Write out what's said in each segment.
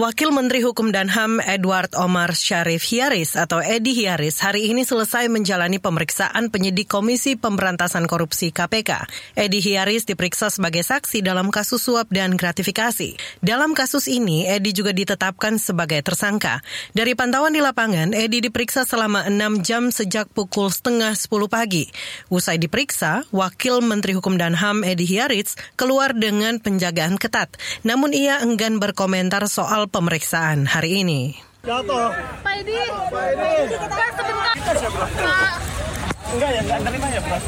Wakil Menteri Hukum dan HAM Edward Omar Syarif Hiaris atau Edi Hiaris hari ini selesai menjalani pemeriksaan penyidik Komisi Pemberantasan Korupsi KPK. Edi Hiaris diperiksa sebagai saksi dalam kasus suap dan gratifikasi. Dalam kasus ini, Edi juga ditetapkan sebagai tersangka. Dari pantauan di lapangan, Edi diperiksa selama 6 jam sejak pukul setengah 10 pagi. Usai diperiksa, Wakil Menteri Hukum dan HAM Edi Hiaris keluar dengan penjagaan ketat. Namun ia enggan berkomentar soal pemeriksaan hari ini. Jatuh. Pak Edi. Pak Edi. Pak sebentar. Pak. Enggak ya, enggak terima ya, Pak.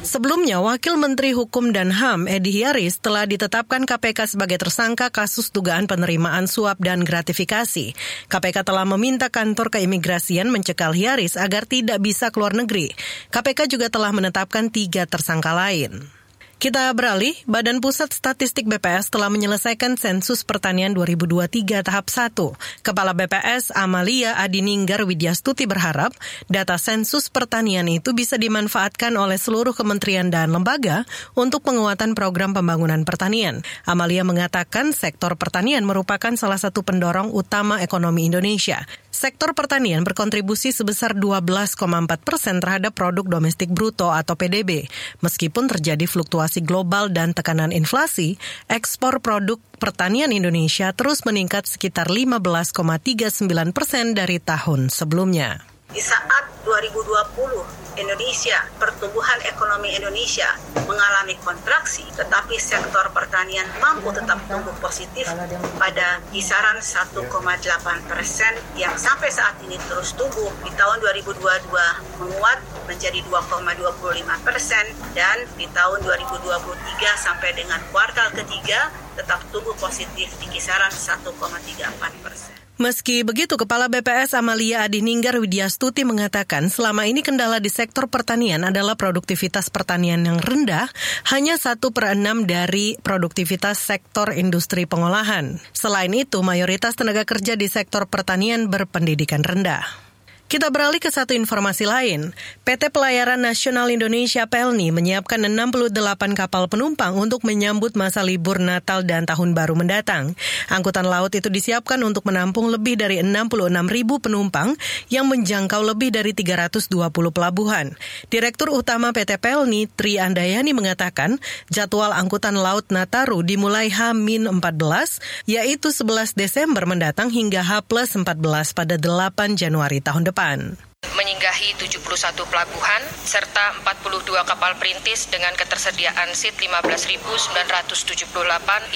Sebelumnya, Wakil Menteri Hukum dan HAM Edi Hiaris telah ditetapkan KPK sebagai tersangka kasus dugaan penerimaan suap dan gratifikasi. KPK telah meminta kantor keimigrasian mencekal Hiaris agar tidak bisa keluar negeri. KPK juga telah menetapkan tiga tersangka lain. Kita beralih, Badan Pusat Statistik BPS telah menyelesaikan sensus pertanian 2023 tahap 1. Kepala BPS Amalia Adininggar Widyastuti berharap data sensus pertanian itu bisa dimanfaatkan oleh seluruh kementerian dan lembaga untuk penguatan program pembangunan pertanian. Amalia mengatakan sektor pertanian merupakan salah satu pendorong utama ekonomi Indonesia. Sektor pertanian berkontribusi sebesar 12,4 persen terhadap produk domestik bruto atau PDB. Meskipun terjadi fluktuasi global dan tekanan inflasi, ekspor produk pertanian Indonesia terus meningkat sekitar 15,39 persen dari tahun sebelumnya. Di saat 2020 Indonesia, pertumbuhan ekonomi Indonesia mengalami kontraksi, tetapi sektor pertanian mampu tetap tumbuh positif pada kisaran 1,8 persen yang sampai saat ini terus tumbuh di tahun 2022 menguat menjadi 2,25 persen dan di tahun 2023 sampai dengan kuartal ketiga tetap tumbuh positif di kisaran 1,34 persen. Meski begitu, Kepala BPS Amalia Adininggar Widyastuti mengatakan selama ini kendala di sektor pertanian adalah produktivitas pertanian yang rendah, hanya satu per enam dari produktivitas sektor industri pengolahan. Selain itu, mayoritas tenaga kerja di sektor pertanian berpendidikan rendah. Kita beralih ke satu informasi lain. PT Pelayaran Nasional Indonesia PELNI menyiapkan 68 kapal penumpang untuk menyambut masa libur Natal dan Tahun Baru mendatang. Angkutan laut itu disiapkan untuk menampung lebih dari 66 ribu penumpang yang menjangkau lebih dari 320 pelabuhan. Direktur Utama PT PELNI, Tri Andayani mengatakan, jadwal angkutan laut Nataru dimulai H-14, yaitu 11 Desember mendatang hingga H-14 pada 8 Januari tahun depan depan menyinggahi 71 pelabuhan serta 42 kapal perintis dengan ketersediaan seat 15.978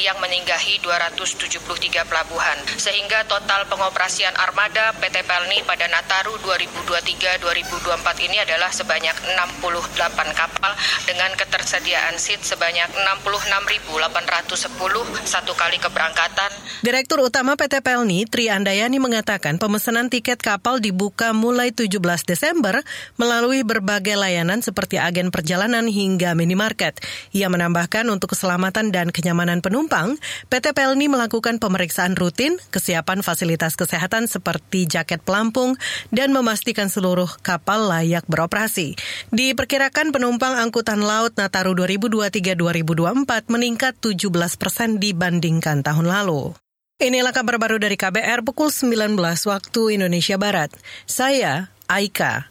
yang menyinggahi 273 pelabuhan. Sehingga total pengoperasian armada PT Pelni pada Nataru 2023-2024 ini adalah sebanyak 68 kapal dengan ketersediaan seat sebanyak 66.810 satu kali keberangkatan. Direktur Utama PT Pelni Tri Andayani mengatakan pemesanan tiket kapal dibuka mulai 17 Desember melalui berbagai layanan seperti agen perjalanan hingga minimarket. Ia menambahkan untuk keselamatan dan kenyamanan penumpang, PT Pelni melakukan pemeriksaan rutin, kesiapan fasilitas kesehatan seperti jaket pelampung, dan memastikan seluruh kapal layak beroperasi. Diperkirakan penumpang angkutan laut Nataru 2023-2024 meningkat 17 persen dibandingkan tahun lalu. Inilah kabar baru dari KBR pukul 19 waktu Indonesia Barat. Saya Aika.